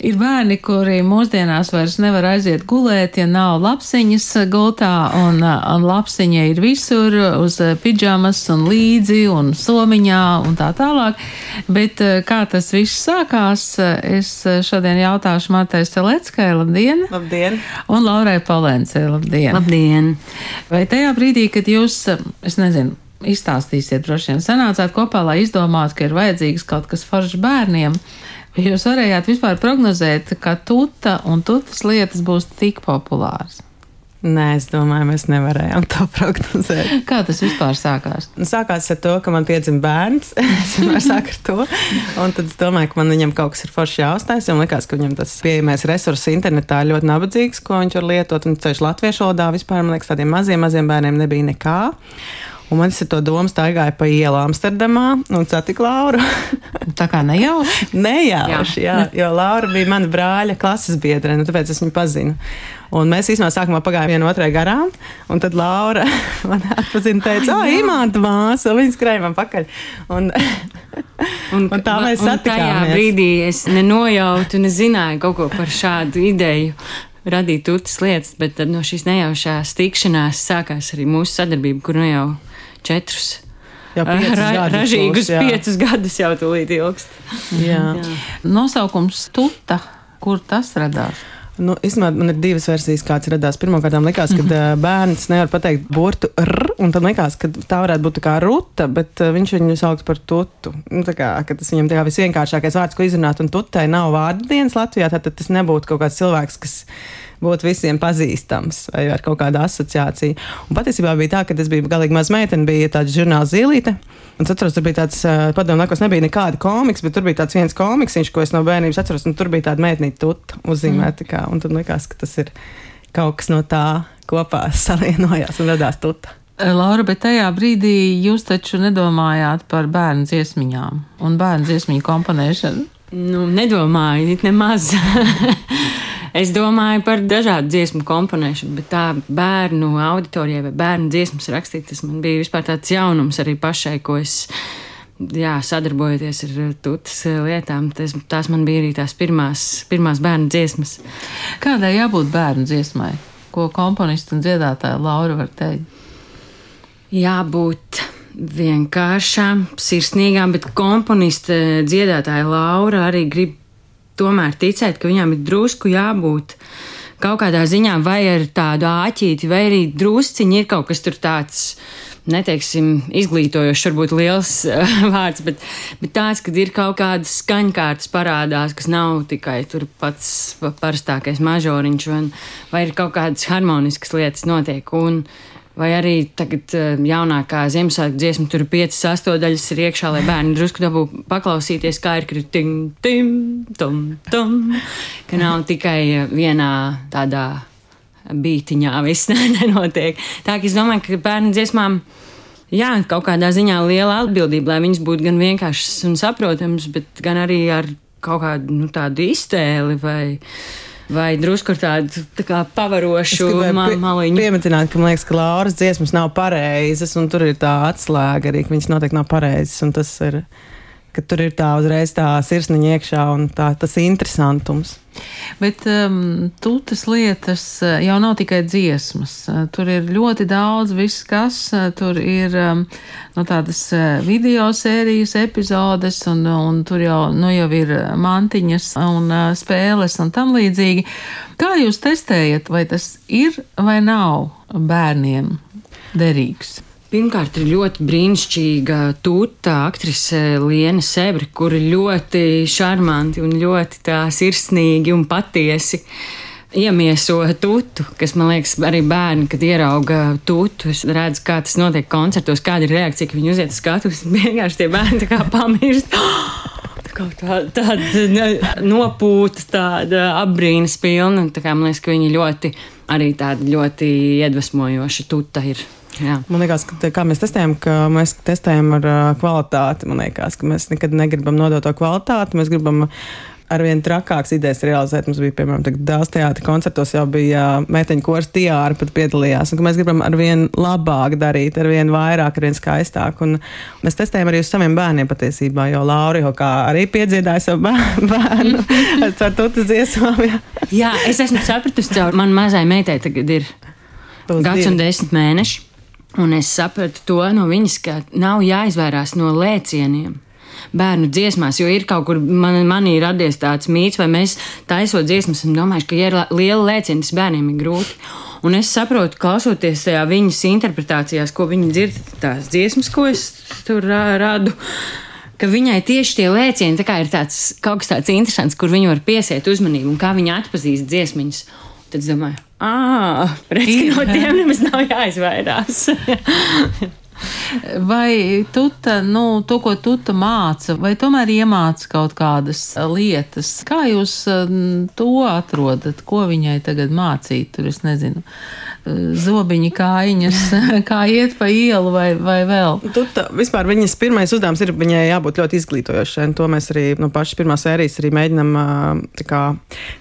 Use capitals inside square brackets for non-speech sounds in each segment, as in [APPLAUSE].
Ir bērni, kuri mūsdienās vairs nevar aiziet gulēt, ja nav lapsiņas gultā, un, un lapsiņa ir visur, uz pidžamas un līdzi un somiņā un tā tālāk. Bet kā tas viss sākās, es šodien jautāšu Martai Steleckai, labdien! Labdien! Un Laurai Palēncei, labdien! Labdien! Vai tajā brīdī, kad jūs, es nezinu, izstāstīsiet, droši vien sanācāt kopā, lai izdomātu, ka ir vajadzīgs kaut kas foršs bērniem, Vai jūs varējāt vispār prognozēt, ka tuta un tutas lietas būs tik populāras? Nē, es domāju, mēs nevarējām to prognozēt. [LAUGHS] Kā tas vispār sākās? Sākās ar to, ka man piedzima bērns. [LAUGHS] es vienmēr sāku ar to. Un tad es domāju, ka man viņam kaut kas ir forši jāuztais. Man liekas, ka viņam tas pieejamais resurss internetā ir ļoti nabadzīgs, ko viņš var lietot. Un ceļš latviešu valodā vispār, man liekas, tādiem maziem, maziem bērniem nebija nekā. Un man ar to domu staigāja pa ielu Amsterdamā un satiku Lauru. [LAUGHS] Tā kā nejauši? nejauši, jā. jā, jo Laura bija mana brāļa klases biedre, nu, tāpēc es viņu pazinu. Un mēs īstenībā sākumā pagājām viena otrai garām, un tad Laura [LAUGHS] man atpazina, teica, ah, imanta māsa, un viņa skrēja man pakaļ. Un, [LAUGHS] un, un tā mēs satikāmies. Tajā brīdī es nenojautu, nezināju kaut ko par šādu ideju radīt tūtas lietas, bet tad no šīs nejaušās tikšanās sākās arī mūsu sadarbība, kur nu jau četrus. Jau ra ražīgus būs, piecus gadus jau tūlīt ilgst. Jā. jā. Nosaukums Tuta, kur tas radās? Nu, Īstenībā man ir divas versijas, kāds radās. Pirmkārt, likās, ka mm -hmm. bērns nevar pateikt burtu r, un tad likās, ka tā varētu būt tā kā ruta, bet viņš viņu sauc par tutu. Nu, kā, tas viņam tā kā visvienkāršākais vārds, ko izrunāt, un tutai nav vārdu dienas Latvijā, tad tas nebūtu kaut kāds cilvēks, kas būt visiem pazīstams vai ar kaut kādu asociāciju. Un patiesībā bija tā, ka tas bija galīgi maz meitene, bija tāda žurnāla zīlīte. Un es atceros, tur bija tāds, padomu, kas nebija nekāda komiks, bet tur bija tāds viens komiks, ko es no bērnības atceros, un tur bija tāda meitnīte tuta uzzīmēta. Mm. Kā, un tad likās, ka tas ir kaut kas no tā kopā [LAUGHS] salienojās un radās tuta. Laura, bet tajā brīdī jūs taču nedomājāt par bērnu dziesmiņām un bērnu dziesmiņu komponēšanu? Nu, nedomāju, nemaz. [LAUGHS] Es domāju par dažādu dziesmu komponēšanu, bet tā bērnu auditorijai vai bērnu dziesmas rakstīt, tas man bija vispār tāds jaunums arī pašai, ko es. Jā, sadarbojoties ar tūtas lietām, tas, tās man bija arī tās pirmās, pirmās bērnu dziesmas. Kādai jābūt bērnu dziesmai? Ko komponists un dziedātāja Laura var teikt? Jābūt vienkāršām, sirsnīgām, bet komponista dziedātāja Laura arī grib tomēr ticēt, ka viņām ir drusku jābūt kaut kādā ziņā vai ar tādu āķīti, vai arī drusciņi ir kaut kas tur tāds. Neteiksim, izglītojošs, varbūt liels uh, [LAUGHS] vārds, bet, bet tāds, ka ir kaut kādas skaņkārtas parādās, kas nav tikai tur pats parastākais mažoriņš, vai, vai ir kaut kādas harmoniskas lietas notiek. Un, uh, Vai arī tagad eh, jaunākā Ziemassvētku dziesma, tur ir piecas sastāvdaļas ir iekšā, lai bērni drusku dabū paklausīties, kā ir kritim, tim, tum, tum, ka nav tikai eh, vienā tādā bītiņā viss [LAUGHS] nenotiek. Tā ka es domāju, ka bērnu dziesmām. Jā, kaut kādā ziņā liela atbildība, lai viņas būtu gan vienkāršas un saprotamas, bet gan arī ar kaut kādu nu, tādu iztēli vai, vai drusku tādu tā kā pavarošu ma maliņu. Piemetināt, ka man liekas, ka Lauras dziesmas nav pareizas, un tur ir tā atslēga arī, ka viņas noteikti nav pareizas, un tas ir ka tur ir tā uzreiz tā sirsniņa iekšā un tā, tas interesantums. Bet um, tūtas lietas uh, jau nav tikai dziesmas. Uh, tur ir ļoti daudz, viss kas. Uh, tur ir um, no tādas video sērijas epizodes, un, un tur jau, nu, jau ir mantiņas un spēles un tam līdzīgi. Kā jūs testējat, vai tas ir vai nav bērniem derīgs? Pirmkārt, ir ļoti brīnišķīga tūta aktrise Liena Sebra, kur ļoti šarmanti un ļoti tā sirsnīgi un patiesi iemieso tūtu, kas man liekas, arī bērni, kad ierauga tūtu, es redzu, kā tas notiek koncertos, kāda ir reakcija, ka viņi uziet skatus, [LAUGHS] vienkārši tie bērni tā kā pamirst. [GASPS] Kaut tā, tāda nopūta, tāda apbrīnas pilna. Tā kā man liekas, ka viņi ļoti, arī tāda ļoti iedvesmojoša tuta ir. Jā. Man liekas, ka kā mēs testējam, ka mēs testējam ar uh, kvalitāti. Man liekas, ka mēs nekad negribam nodot to kvalitāti. Mēs gribam arvien trakāks idejas realizēt. Mums bija, piemēram, dāmas teātris koncertos, jau bija meiteņu kurs, tiāra pat piedalījās. Un, mēs gribam ar vien labāk darīt, ar vien vairāk, ar vien skaistāk. Un mēs testējam arī uz saviem bērniem patiesībā, jo Laura jau kā arī piedziedāja savu [LAUGHS] bērnu ar tutas dziesmām. Jā. jā, es esmu sapratusi, caur man mazai meitai tagad ir gads un desmit mēneši. Un es sapratu to no viņas, ka nav jāizvairās no lēcieniem bērnu dziesmās, jo ir kaut kur man, manī radies tāds mīts, vai mēs taisot dziesmas, un domāju, ka, ja ir liela lēciena, tas bērniem ir grūti. Un es saprotu, klausoties tajā viņas interpretācijās, ko viņi dzird, tās dziesmas, ko es tur rādu. Ka viņai tieši tie lēcieni tā ir tāds, kaut kas tāds interesants, kur viņa var piesiet uzmanību un kā viņa atpazīst dziesmiņas. Tad es domāju, ah, [LAUGHS] no tiem nemaz nav jāizvairās. [LAUGHS] Vai tu nu, to, ko tu māca, vai tomēr iemāca kaut kādas lietas? Kā jūs to atrodat? Ko viņai tagad mācīt? Tur es nezinu zobiņa kājiņas, [LAUGHS] kā iet pa ielu vai, vai vēl. Tuta, vispār viņas pirmais uzdevums ir viņai jābūt ļoti izglītojošai. To mēs arī no pašas pirmās sērijas arī mēģinam kā,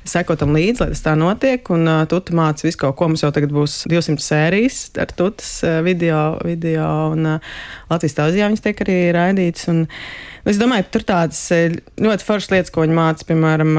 sekotam līdzi, lai tas tā notiek. Un Tuta māca visu kaut ko. Mums jau tagad būs 200 sērijas ar Tutas video, video un Latvijas televīzijā viņas tiek arī raidītas. Es domāju, ka tur tādas ļoti foršas lietas, ko viņi māca, piemēram,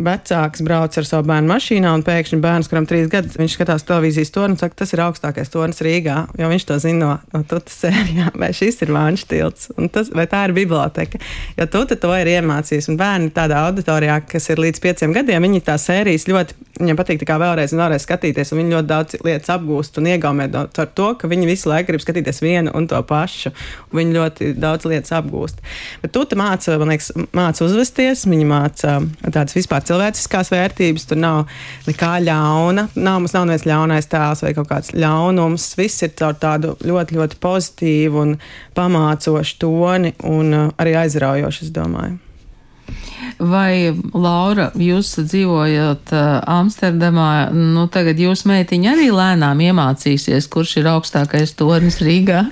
vecāks brauc ar savu bērnu mašīnā, un pēkšņi bērns, kuram trīs gadus, viņš skatās televīzijas torni un saka, tas ir augstākais tornis Rīgā, jo viņš to zina no, no tutas sērijām, [LAUGHS] vai šis ir Vāņš tilts, tas, vai tā ir biblioteka. Jo tuta to ir iemācījis, un bērni tādā auditorijā, kas ir līdz pieciem gadiem, viņi tās sērijas ļoti, viņiem patīk tā kā vēlreiz un vēlreiz skatīties, un viņi ļoti daudz lietas apgūst un iegaumē ar to, ka viņi visu laiku grib skatīties vienu un to pašu, un viņi ļoti daudz lietas apgūst. Bet tuta māca, man liekas, māca uzvesties, viņa māca tādas vispār cilvēciskās vērtības, tur nav nekā ļauna. Nav, mums nav neviens ļaunais tēls vai kaut kāds ļaunums. Viss ir caur tādu ļoti, ļoti pozitīvu un pamācošu toni un uh, arī aizraujošu, es domāju. Vai, Laura, jūs dzīvojat uh, Amsterdamā, nu tagad jūs meitiņa arī lēnām iemācīsies, kurš ir augstākais tornis Rīgā?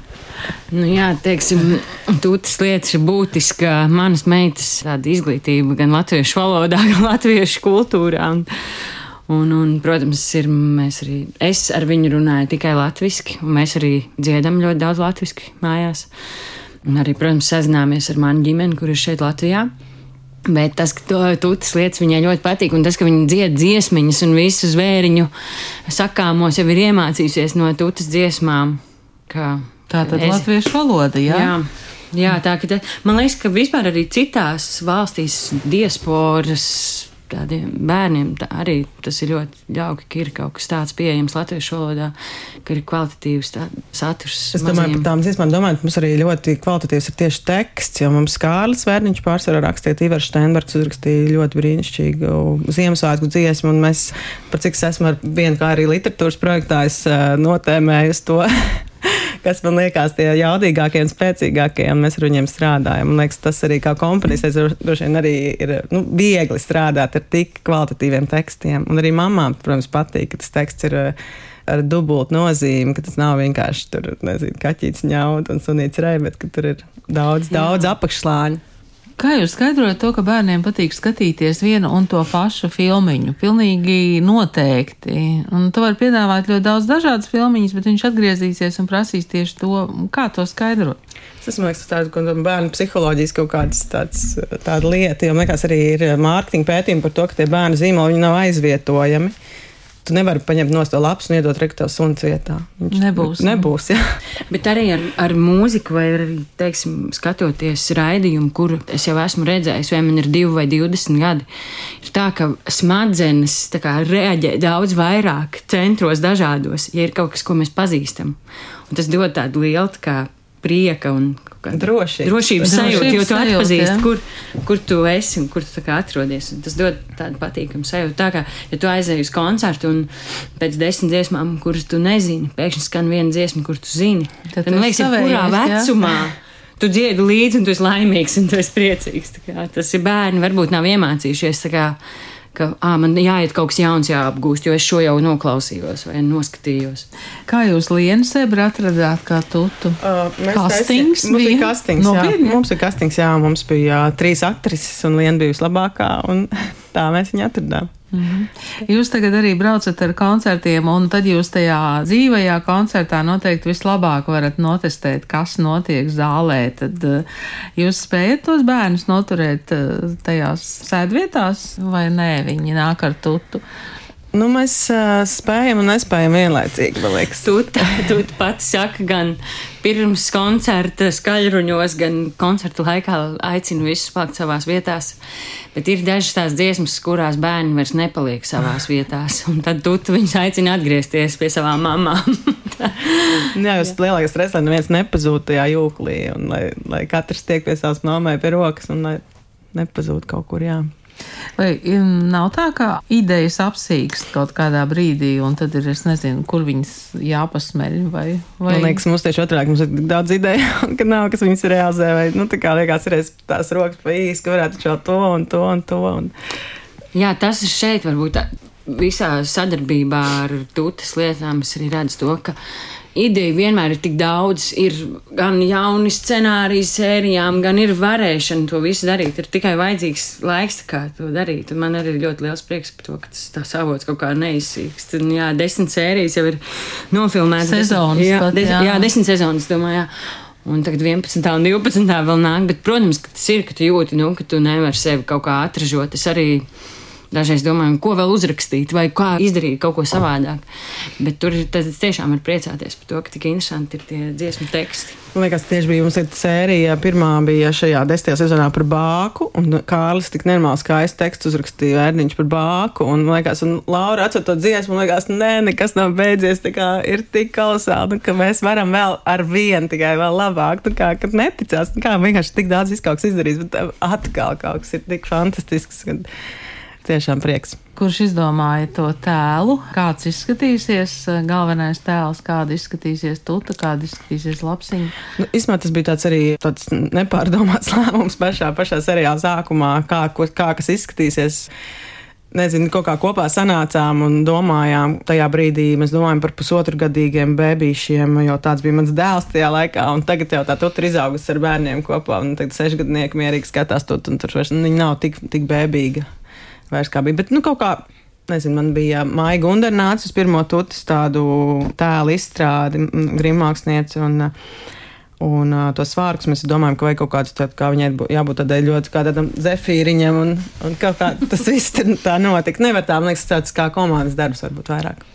Nu, jā, teiksim, tūtas lietas ir būtiska. Manas meitas tāda izglītība gan latviešu valodā, [LAUGHS] gan latviešu kultūrā. Un, un, un, protams, ir, mēs arī, es ar viņu runāju tikai latviski, un mēs arī dziedam ļoti daudz latviski mājās. Un arī, protams, sazināmies ar manu ģimeni, kur ir šeit Latvijā. Bet tas, ka tūtas lietas viņai ļoti patīk, un tas, ka viņa dzied dziesmiņas un visu zvēriņu sakāmos jau ir iemācījusies no tūtas dziesmām. Tā tad es... latviešu valoda, jā. jā. Jā, tā ka te, man liekas, ka vispār arī citās valstīs diasporas tādiem bērniem tā arī tas ir ļoti jauki, ka ir kaut kas tāds pieejams latviešu valodā, ka ir kvalitatīvs saturs. Es domāju, par tām dziesmām domājot, mums arī ļoti kvalitatīvs ir tieši teksts, jo mums Kārlis Vērniņš pārsvarā rakstīja, Ivars Steinbergs uzrakstīja ļoti brīnišķīgu Ziemassvētku dziesmu, un mēs, par cik es esmu ar vienu kā arī literatūras projektā, es notēmēju uz to [LAUGHS] kas man liekas tie jaudīgākie un spēcīgākie, un mēs ar viņiem strādājam. Man liekas, tas arī kā komponists droši vien arī ir nu, viegli strādāt ar tik kvalitatīviem tekstiem. Un arī mamām, protams, patīk, ka tas teksts ir ar dubultu nozīmi, ka tas nav vienkārši tur, nezinu, kaķītis ņaut un sunīts rei, bet ka tur ir daudz, daudz apakšslāņu. Kā jūs skaidrojat to, ka bērniem patīk skatīties vienu un to pašu filmiņu? Pilnīgi noteikti. Un tu vari piedāvāt ļoti daudz dažādas filmiņas, bet viņš atgriezīsies un prasīs tieši to, kā to skaidrot. Tas man liekas, tāds ir bērnu psiholoģijas kaut kāds tāds, tāda lieta, jo man liekas, arī ir mārketinga pētījumi par to, ka tie bērnu zīmoli nav aizvietojami. Tu nevari paņemt no to lapas un iedot rektorā sunas vietā. Viņš nebūs. Nebūs, jā. [LAUGHS] Bet arī ar, ar mūziku, vai arī, teiksim, skatoties raidījumu, kur es jau esmu redzējis, vai man ir divi vai divdesmit gadi, ir tā, ka smadzenes tā kā, reaģē daudz vairāk centros dažādos, ja ir kaut kas, ko mēs pazīstam. Un tas dod tādu lielu tā kā, prieka un drošības, drošības sajūta, jo tu atpazīsti, kur, kur tu esi un kur tu atrodies. Un tas dod tādu patīkamu sajūtu. Tā kā, ja tu aizēji uz koncertu un pēc desmit dziesmām, kuras tu nezini, pēkšņi skan viena dziesma, kur tu zini, tad, tad man liekas, ja kurā vecumā. Jā. Tu dziedi līdzi, un tu esi laimīgs, un tu esi priecīgs. Tas ir bērni, varbūt nav iemācījušies kā, ka ā, man jāiet kaut kas jauns, jāapgūst, jo es šo jau noklausījos vai noskatījos. Kā jūs Lienu Sebru atradāt kā tutu? Uh, mēs Kastings taisījām- mums bija kastings, jā. Nopietni? Mums bija kastings, jā, mums bija uh, trīs aktrises un Liena bija vislabākā, un [LAUGHS] tā mēs viņu atradām. Jūs tagad arī braucat ar koncertiem, un tad jūs tajā dzīvajā koncertā noteikti vislabāk varat notestēt, kas notiek zālē. Tad eh, jūs spējat tos bērnus noturēt eh, tajās sēdvietās, vai nē, viņi nāk ar tutu. Nu, mēs uh, spējam un nespējam vienlaicīgi, man liekas. Tu tu pats saki, gan pirms koncerta skaļruņos, gan koncerta laikā aicinu visus palikt savās vietās. Bet ir dažas tās dziesmas, kurās bērni vairs nepaliek savās [SIGHS] vietās. Un tad tu viņus aicini atgriezties pie savām mamām. [LAUGHS] Jā, jūs lielākais stress, lai neviens nepazūd tajā jūklī, un lai, lai katrs tiek pie savas mammai pie rokas, un lai nepazūd kaut kur, jā. Vai nav tā, ka idejas apsīkst kaut kādā brīdī, un tad ir, es nezinu, kur viņas jāpasmeļ, vai, vai... Man liekas, mums tieši otrādi mums ir tik daudz ideju, [LAUGHS] ka nav, kas viņas realizē, vai, nu, tā kā liekas, ir tās rokas pa īsti, ka varētu šo to un to un to. Un... Jā, tas ir šeit, varbūt visā sadarbībā ar tūtas lietām. Es arī redzu to, ka ideja vienmēr ir tik daudz. Ir gan jauni scenāriji sērijām, gan ir varēšana to visu darīt. Ir tikai vajadzīgs laiks, kā to darīt. Un man arī ir ļoti liels prieks par to, ka tas tā savots kaut kā neizsīkst. Un, jā, desmit sērijas jau ir nofilmētas. Sezonas jā, pat, jā. jā, desmit sezonas, domāju. Jā. Un tagad 11. un 12. vēl nāk, bet, protams, ka tas ir, ka tu jūti, nu, ka tu nevari sevi kaut kā atražot. Es arī Dažreiz domājam, ko vēl uzrakstīt, vai kā izdarīt kaut ko savādāk. Bet tur tiešām ir priecāties par to, ka tik interesanti ir tie dziesmu teksti. Man liekas, tieši bija mums ir sērija. Pirmā bija šajā desmitajā sezonā par bāku, un Kārlis tik nenormāli skaisti tekstu uzrakstīja vērniņš par bāku. Un, man liekas, un Laura atsūta to dziesmu, man liekas, nē, nekas nav beidzies. Tā kā ir tik kolosāli, nu, ka mēs varam vēl ar vienu tikai vēl labāk. Nu, kā, kad neticās, nu, kā vienkārši tik daudz kas izdarījis, bet atkal kaut kas ir tik fantastisks. Kad, Tiešām prieks. Kurš izdomāja to tēlu? Kāds izskatīsies galvenais tēls, kāda izskatīsies tuta, kāda izskatīsies lapsiņa? Nu, Īsumā tas bija tāds arī tāds nepārdomāts [LAUGHS] lēmums pašā, pašā seriāla sākumā, kā, kā kas izskatīsies. Nezinu, kaut kā kopā sanācām un domājām. Tajā brīdī mēs domājam par pusotru gadīgiem bērniem, jo tāds bija mans dēls tajā laikā. Tagad jau tā tur izaugusi ar bērniem kopā. Un tagad sešgadnieki mierīgi skatās to, un tur vairs viņa nav tik, tik bēbīga vairs kā bija. Bet, nu, kaut kā, nezinu, man bija Maija Gundara nāca uz pirmo tutis tādu tēlu izstrādi, grimāksnieci un, un uh, tos svārkus mēs domājam, ka vajag kaut kādus tādu, kā viņai bū- jābūt tādai ļoti kā tādam zefīriņam un, un kaut kā tas viss tā notika. Nevar tā, man liekas, tāds kā komandas darbs varbūt vairāk.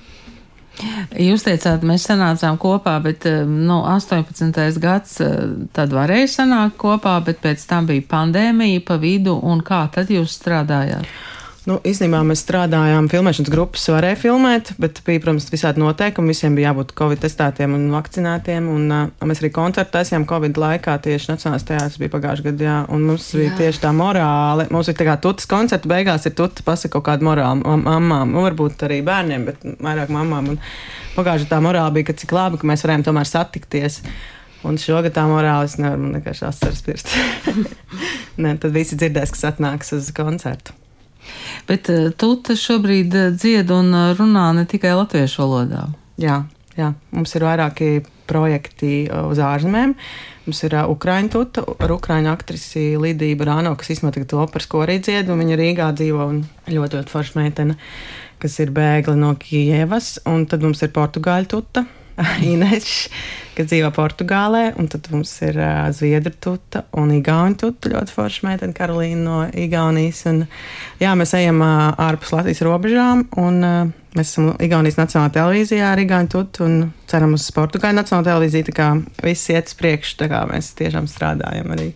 Jūs teicāt, mēs sanācām kopā, bet eh, nu, 18. gads eh, tad varēja sanākt kopā, bet pēc tam bija pandēmija pa vidu, un kā tad jūs strādājāt? Nu, īstenībā mēs strādājām, filmēšanas grupas varēja filmēt, bet bija, protams, visādi noteikumi. Visiem bija jābūt covid testētiem un vakcinētiem. Un, uh, mēs arī koncertu taisījām covid laikā, tieši Nacionālais teātris bija pagājušajā gadā. Jā, un mums jā. bija tieši tā morāle. Mums ir tā kā tutas koncerta beigās, ir tuta pasaka kaut kāda morāla mam- mammām, nu, varbūt arī bērniem, bet vairāk mammām. Un pagājušajā tā morāla bija, ka cik labi, ka mēs varējām tomēr satikties. Un šogad tā morāla es nevaru man vienkārši asaras pirkt. [LAUGHS] Nē, tad visi dzirdēs, kas atnāks uz koncertu. Bet eh, tu šobrīd eh, dzied un eh, runā ne tikai latviešu valodā. Jā, jā, mums ir vairāki projekti uz ārzemēm. Mums ir uh, Ukrāņu tuta ar Ukrāņu aktrisi Lidiju Brāno, kas īstenībā tagad operas korī dzied, un viņa Rīgā dzīvo un ļoti, ļoti forša meitene, kas ir bēgli no Kijevas. Un tad mums ir Portugāļu tuta. [LAUGHS] Inês, kas dzīvo Portugālē, un tad mums ir uh, Zviedru tuta un Igaunijas tuta. Ļoti forša meitene, Karolīna no Igaunijas. Un, jā, mēs ejam uh, ārpus Latvijas robežām, un uh, mēs esam Igaunijas Nacionālajā televīzijā ar Igauniju tutu un ceram uz Portugāļu Nacionālo televīziju. Tā kā viss iet uz priekšu, tā kā mēs tiešām strādājam arī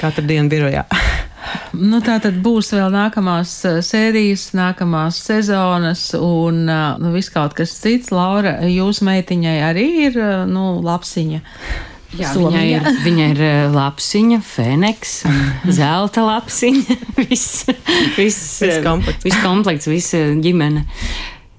katru dienu birojā. [LAUGHS] Nu, tā tad būs vēl nākamās eh, sērijas, nākamās sezonas un eh, nu, viss kaut kas cits. Laura, jūsu meitiņai arī ir eh, nu, lapsiņa. Jā, Somija. viņai ir, viņai ir lapsiņa, feneks, [LAUGHS] un zelta lapsiņa. [LAUGHS] viss, viss, Viss komplekts. viss komplekts, visa ģimene.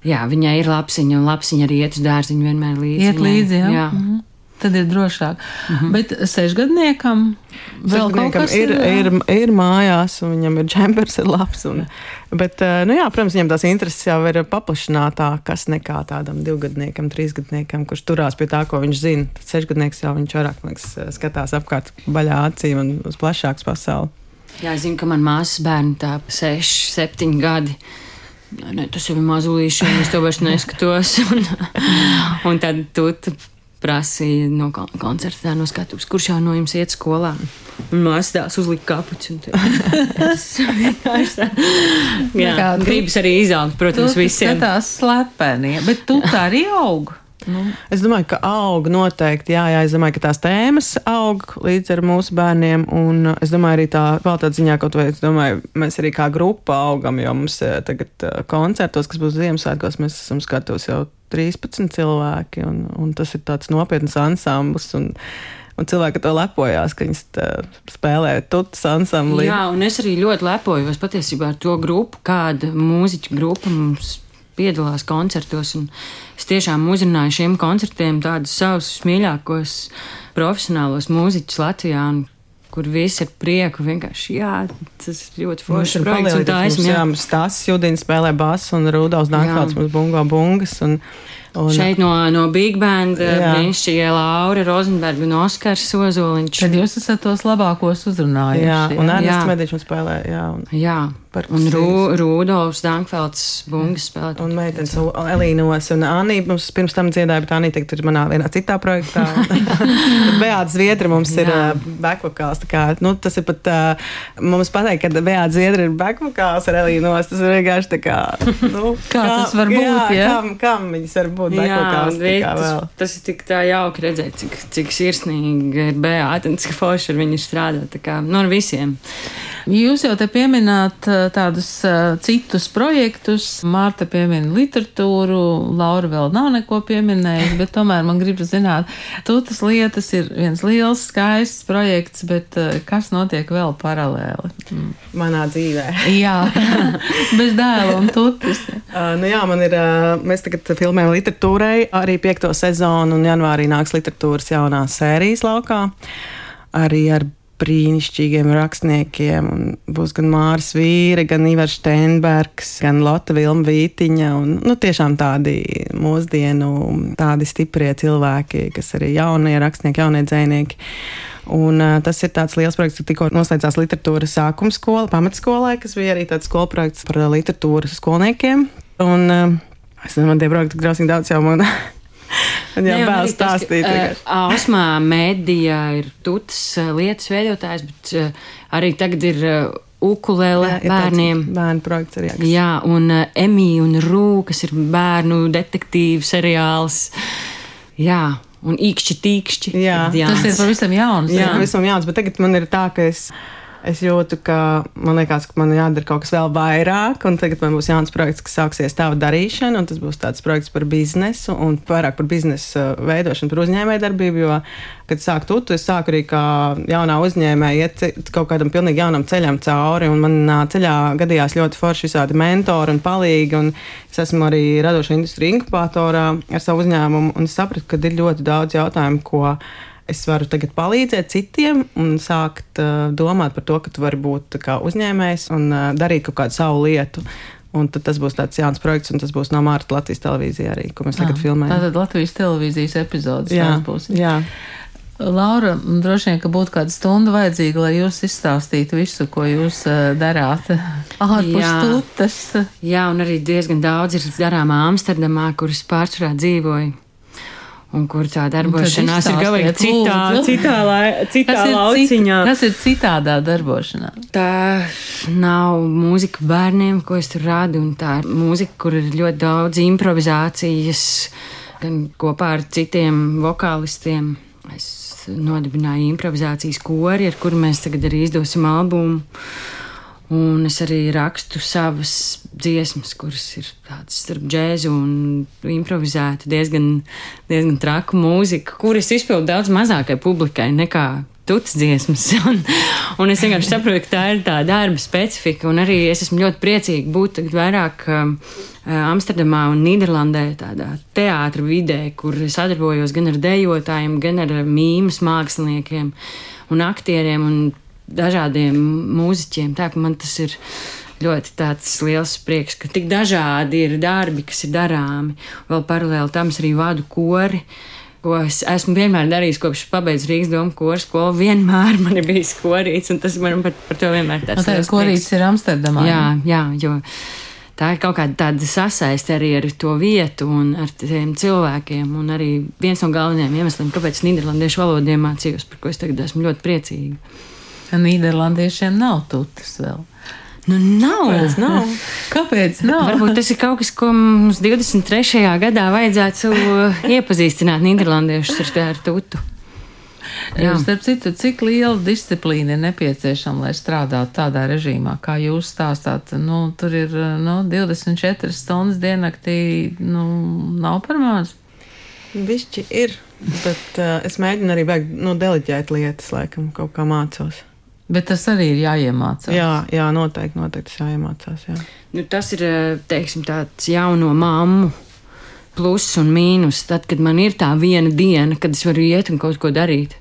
Jā, viņai ir lapsiņa, un lapsiņa arī iet uz dārziņu vienmēr līdzi. Iet līdzi, jā. jā. Mhm. Tad ir drošāk. Mm -hmm. Bet sešgadniekam vēl kaut kas ir, ir, ir mājās, un viņam ir džempers, ir labs. Un, bet, eh, nu jā, protams, viņam tās intereses jau ir paplašinātākas nekā tādam divgadniekam, trīsgadniekam, kurš turās pie tā, ko viņš zina. Tad sešgadnieks jau viņš vairāk liekas, skatās apkārt baļā acīm un uz plašāks pasauli. Jā, es zinu, ka man māsas bērni tā 6, 7 gadi. Ne, tas jau ir mazulīši, es to vairs neskatos. [LAUGHS] un, un tad tu prasīja no koncerta, no skatuves, kurš jau no jums iet skolā. Māsa tās uzlika kapuci. Tas [LAUGHS] vienkārši. [LAUGHS] Gribas arī izaugt, protams, visiem. Tas slepeni, bet tu tā arī aug. Nu. Es domāju, ka aug noteikti, jā, jā, es domāju, ka tās tēmas aug līdz ar mūsu bērniem, un es domāju, arī tā kvalitātes ziņā kaut vai, es domāju, mēs arī kā grupa augam, jo mums eh, tagad eh, koncertos, kas būs Ziemassvētkos, mēs esam skatos jau 13 cilvēki, un, un tas ir tāds nopietns ansambls. Un, Un cilvēki to lepojās, ka viņas spēlē tutas ansambli. Jā, un es arī ļoti lepojos patiesībā ar to grupu, kāda mūziķa grupa mums piedalās koncertos. Es tiešām uzrunāju šiem koncertiem tādus savus mīļākos profesionālos mūziķus Latvijā. Kur viss ir prieku, vienkārši jā, tas ir ļoti forši. Projekts, un tā esmu. Jā, mums tas Judins spēlē basu un Rudolfs Dankvalds mums bungo bungas. Un, Un, Šeit no, no Big Band brīnišķīgie Laura Rozenberga un Oskars Ozoliņš. Tad jūs esat tos labākos uzrunājuši. Jā, un Ernsts Mediņš spēlē, jā. Un, jā, un Rū, Rūdolfs Dankfelds bungas spēlē. Un meitenes Elīnos un Anī mums pirms tam dziedāja, bet Anī tagad ir manā vienā citā projektā. [LAUGHS] Beāta Zviedra mums ir uh, backvokāls. Kā, nu, tas ir pat, uh, mums pateikt, ka Beāta Zviedra ir backvokāls ar Elīnos. Tas ir vienkārši tā kā, nu, kā, [LAUGHS] kā tas var būt, jā? jā? Kam, kam viņas var būt backvokāls? Jā, tas, tas ir tik tā jauki redzēt, cik, cik sirsnīgi ir Beāta un cik forši ar viņu strādāt. Tā kā, nu, ar visiem. Jūs jau te piemināt tādus citus projektus. Mārta piemina literatūru, Laura vēl nav neko pieminējusi, bet tomēr man gribas zināt, tutas lietas ir viens liels, skaists projekts, bet kas notiek vēl paralēli? Manā dzīvē. [LAUGHS] jā, [LAUGHS] bez dēla un tutas. [LAUGHS] uh, nu jā, man ir, uh, mēs tagad filmējam literatūrai arī piekto sezonu un janvārī nāks literatūras jaunās sērijas laukā. Arī ar brīnišķīgiem rakstniekiem. Būs gan Mārs Vīre, gan Ivars Steinbergs, gan Lotte Vilma Vītiņa. Un, nu, tiešām tādi mūsdienu, tādi stiprie cilvēki, kas arī jaunie rakstnieki, jaunie dzēnieki. Un, uh, tas ir tāds liels projekts, kas tikko noslēdzās literatūras sākuma skola, pamatskolē, kas bija arī tāds skola projekts par literatūras skolniekiem. Un, uh, es nezinu, man tie projekti grausīgi daudz jau [LAUGHS] man Un jā, vēl stāstīt. Uh, Ausmā mēdījā ir tutas uh, lietas veidotājs, bet uh, arī tagad ir uh, ukulele jā, bērniem. Bērnu projekts arī. Jā, un uh, Emīļa un Rū, kas ir bērnu detektīvu seriāls. Jā. Un īkšķi, tīkšķi. Jā, tas ir pavisam jauns. Jā, jā. pavisam jauns, bet tagad man ir tā, ka es es jūtu, ka man liekas, ka man jādara kaut kas vēl vairāk, un tagad man būs jauns projekts, kas sāksies tādu darīšanu, un tas būs tāds projekts par biznesu un vairāk par biznesa veidošanu, par uzņēmējdarbību, jo, kad sāku tutu, es sāku arī kā jaunā uzņēmēja iet kaut kādam pilnīgi jaunam ceļam cauri, un manā ceļā gadījās ļoti forši visādi mentori un palīgi, un es esmu arī radošo industriju inkubatorā ar savu uzņēmumu, un es sapratu, ka ir ļoti daudz jautājumu, ko es varu tagad palīdzēt citiem un sākt uh, domāt par to, ka tu vari būt uzņēmējs un uh, darīt kaut kādu savu lietu. Un tad tas būs tāds jauns projekts, un tas būs no Mārta Latvijas televīzijā arī, ko mēs tagad filmējam. Tātad Latvijas televīzijas epizodes jā, būs. Jā. Laura, droši vien, ka būtu kāda stunda vajadzīga, lai jūs izstāstītu visu, ko jūs uh, darāt ārpus tūtes. Jā, un arī diezgan daudz ir darāmā Amsterdamā, kuras pārsvarā dzīvoju un kur tā darbošanās ir galīgi citā, citā, lai, citā kas lauciņā. Cit, kas ir citādā darbošanā? Tā nav mūzika bērniem, ko es tur rādu, un tā ir mūzika, kur ir ļoti daudz improvizācijas, gan kopā ar citiem vokālistiem. Es nodibināju improvizācijas kori, ar kuru mēs tagad arī izdosim albumu. Un es arī rakstu savas dziesmas, kuras ir tādas starp džēzu un improvizētu, diezgan, diezgan traku mūziku, kuras izpildu daudz mazākai publikai nekā tuts dziesmas. [LAUGHS] Un, un es vienkārši saprotu, ka tā ir tā darba specifika. Un arī es esmu ļoti priecīga būt vairāk um, Amsterdamā un Nīderlandē, tādā teātra vidē, kur sadarbojos gan ar dejotājiem, gan ar mīmas māksliniekiem un aktieriem un dažādiem mūziķiem. Tā ka man tas ir ļoti tāds liels prieks, ka tik dažādi ir darbi, kas ir darāmi. Vēl paralēli tam es arī vadu kori. Ko es esmu vienmēr darījis, kopš pabeidzu Rīgas domu koru skolu. Vienmēr man ir bijis korīts, un tas man par, par to vienmēr tāds no, - korīts ir Amsterdamā. Jā, jā, jo tā ir kaut kāda tāda sasaiste arī ar to vietu un ar tiem cilvēkiem. Un arī viens no galvenajiem iemesliem, kāpēc Nīderlandiešu valodu iemācījos, par ko es tagad esmu ļoti priecīga. Nīderlandiešiem nav tutas vēl. Nu, nav. Kāpēc nav? Kāpēc nav? Varbūt tas ir kaut kas, ko mums 23. gadā vajadzētu iepazīstināt Nīderlandiešus ar, tutu. Jā. Starp citu, cik liela disciplīna ir nepieciešama, lai strādātu tādā režīmā, kā jūs stāstāt? Nu, tur ir nu, 24 stundas diennaktī, nu, nav par maz. Višķi ir, bet uh, es mēģinu arī beigt, nu, deliģēt lietas, laikam, kaut kā mācos. Bet tas arī ir jāiemācās. Jā, jā noteikti, noteikti tas jāiemācās. Jā. Nu, tas ir teiksim, tāds jauno mammu pluss un mīnus. Tad, kad man ir tā viena diena, kad es varu iet un kaut ko darīt.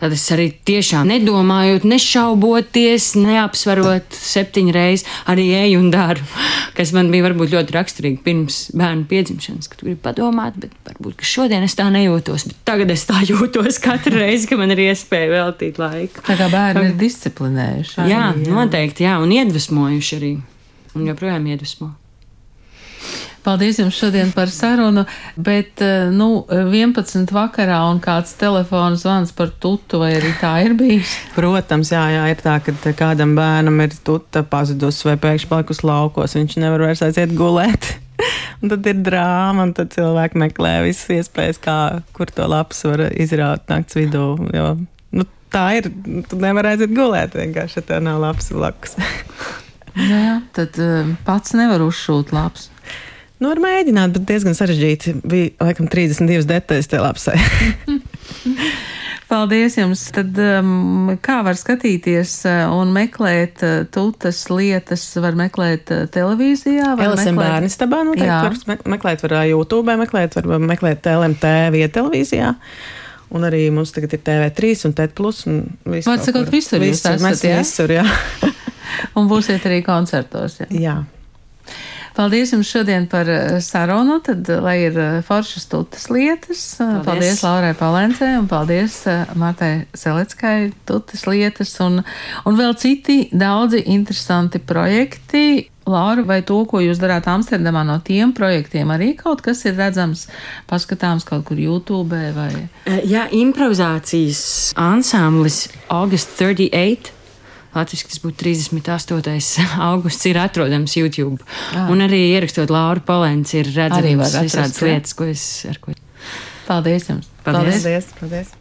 Tad es arī tiešām nedomājot, nešauboties, neapsverot septiņas reizes, arī eju un daru. Kas man bija varbūt ļoti raksturīgi pirms bērnu piedzimšanas, kad gribu padomāt, bet varbūt šodien es tā nejūtos. Tagad es tā jūtos katru reizi, kad man ir iespēja veltīt laiku. Tā kā bērni ir disciplinējuši. Jā, jā, noteikti, jā, un iedvesmojuši arī. Un joprojām iedvesmo. Paldies jums šodien par sarunu, bet, eh, nu, 11 vakarā un kāds telefons zvans par tutu, vai arī tā ir bijis? Protams, jā, jā, ir tā, ka kādam bērnam ir tuta pazudusi vai pēkšņi palikusi laukos, viņš nevar vairs aiziet gulēt. [LAUGHS] Un tad ir drāma, un tad cilvēki meklē visas iespējas, kā, kur to lapas var izraut nakts vidū. Jo, nu, tā ir, tu nevari aiziet gulēt vienkārši, tev nav lapas blakus. jā, [LAUGHS] jā, tad uh, pats nevar uzšūt labs. Nu, var mēģināt, bet diezgan sarežģīti. Bija laikam 32 detaļas tajā lapsē. [LAUGHS] Paldies jums! Tad, um, kā var skatīties uh, un meklēt uh, tūtas lietas, var meklēt uh, televīzijā? LSM meklēt... bērnu stabā noteikti var me meklēt, var YouTube, meklēt, var meklēt LMT vietā televīzijā. Un arī mums tagad ir TV3 un TET+. Vārds sakot, visur jūs esat, mēs jā? visur, jā. [LAUGHS] un būsiet arī koncertos, jā? Jā. Paldies jums šodien par eh, sarunu, tad, eh, lai ir eh, foršas tutas lietas. Paldies, paldies Laurai Palēncē un paldies Martai Seleckai tutas lietas un, un vēl citi daudzi interesanti projekti. Laura, vai to, ko jūs darāt Amsterdamā no tiem projektiem, arī kaut kas ir redzams, paskatāms kaut kur YouTube vai? Jā, improvizācijas ansamblis August 38 Latvijas tas būtu 38. [LAUGHS] augusts, ir atrodams YouTube. Ah. Un arī ierakstot Lauru Polēns, ir redzams visādas lietas, ko es ar ko. Paldies jums! Paldies! paldies, paldies.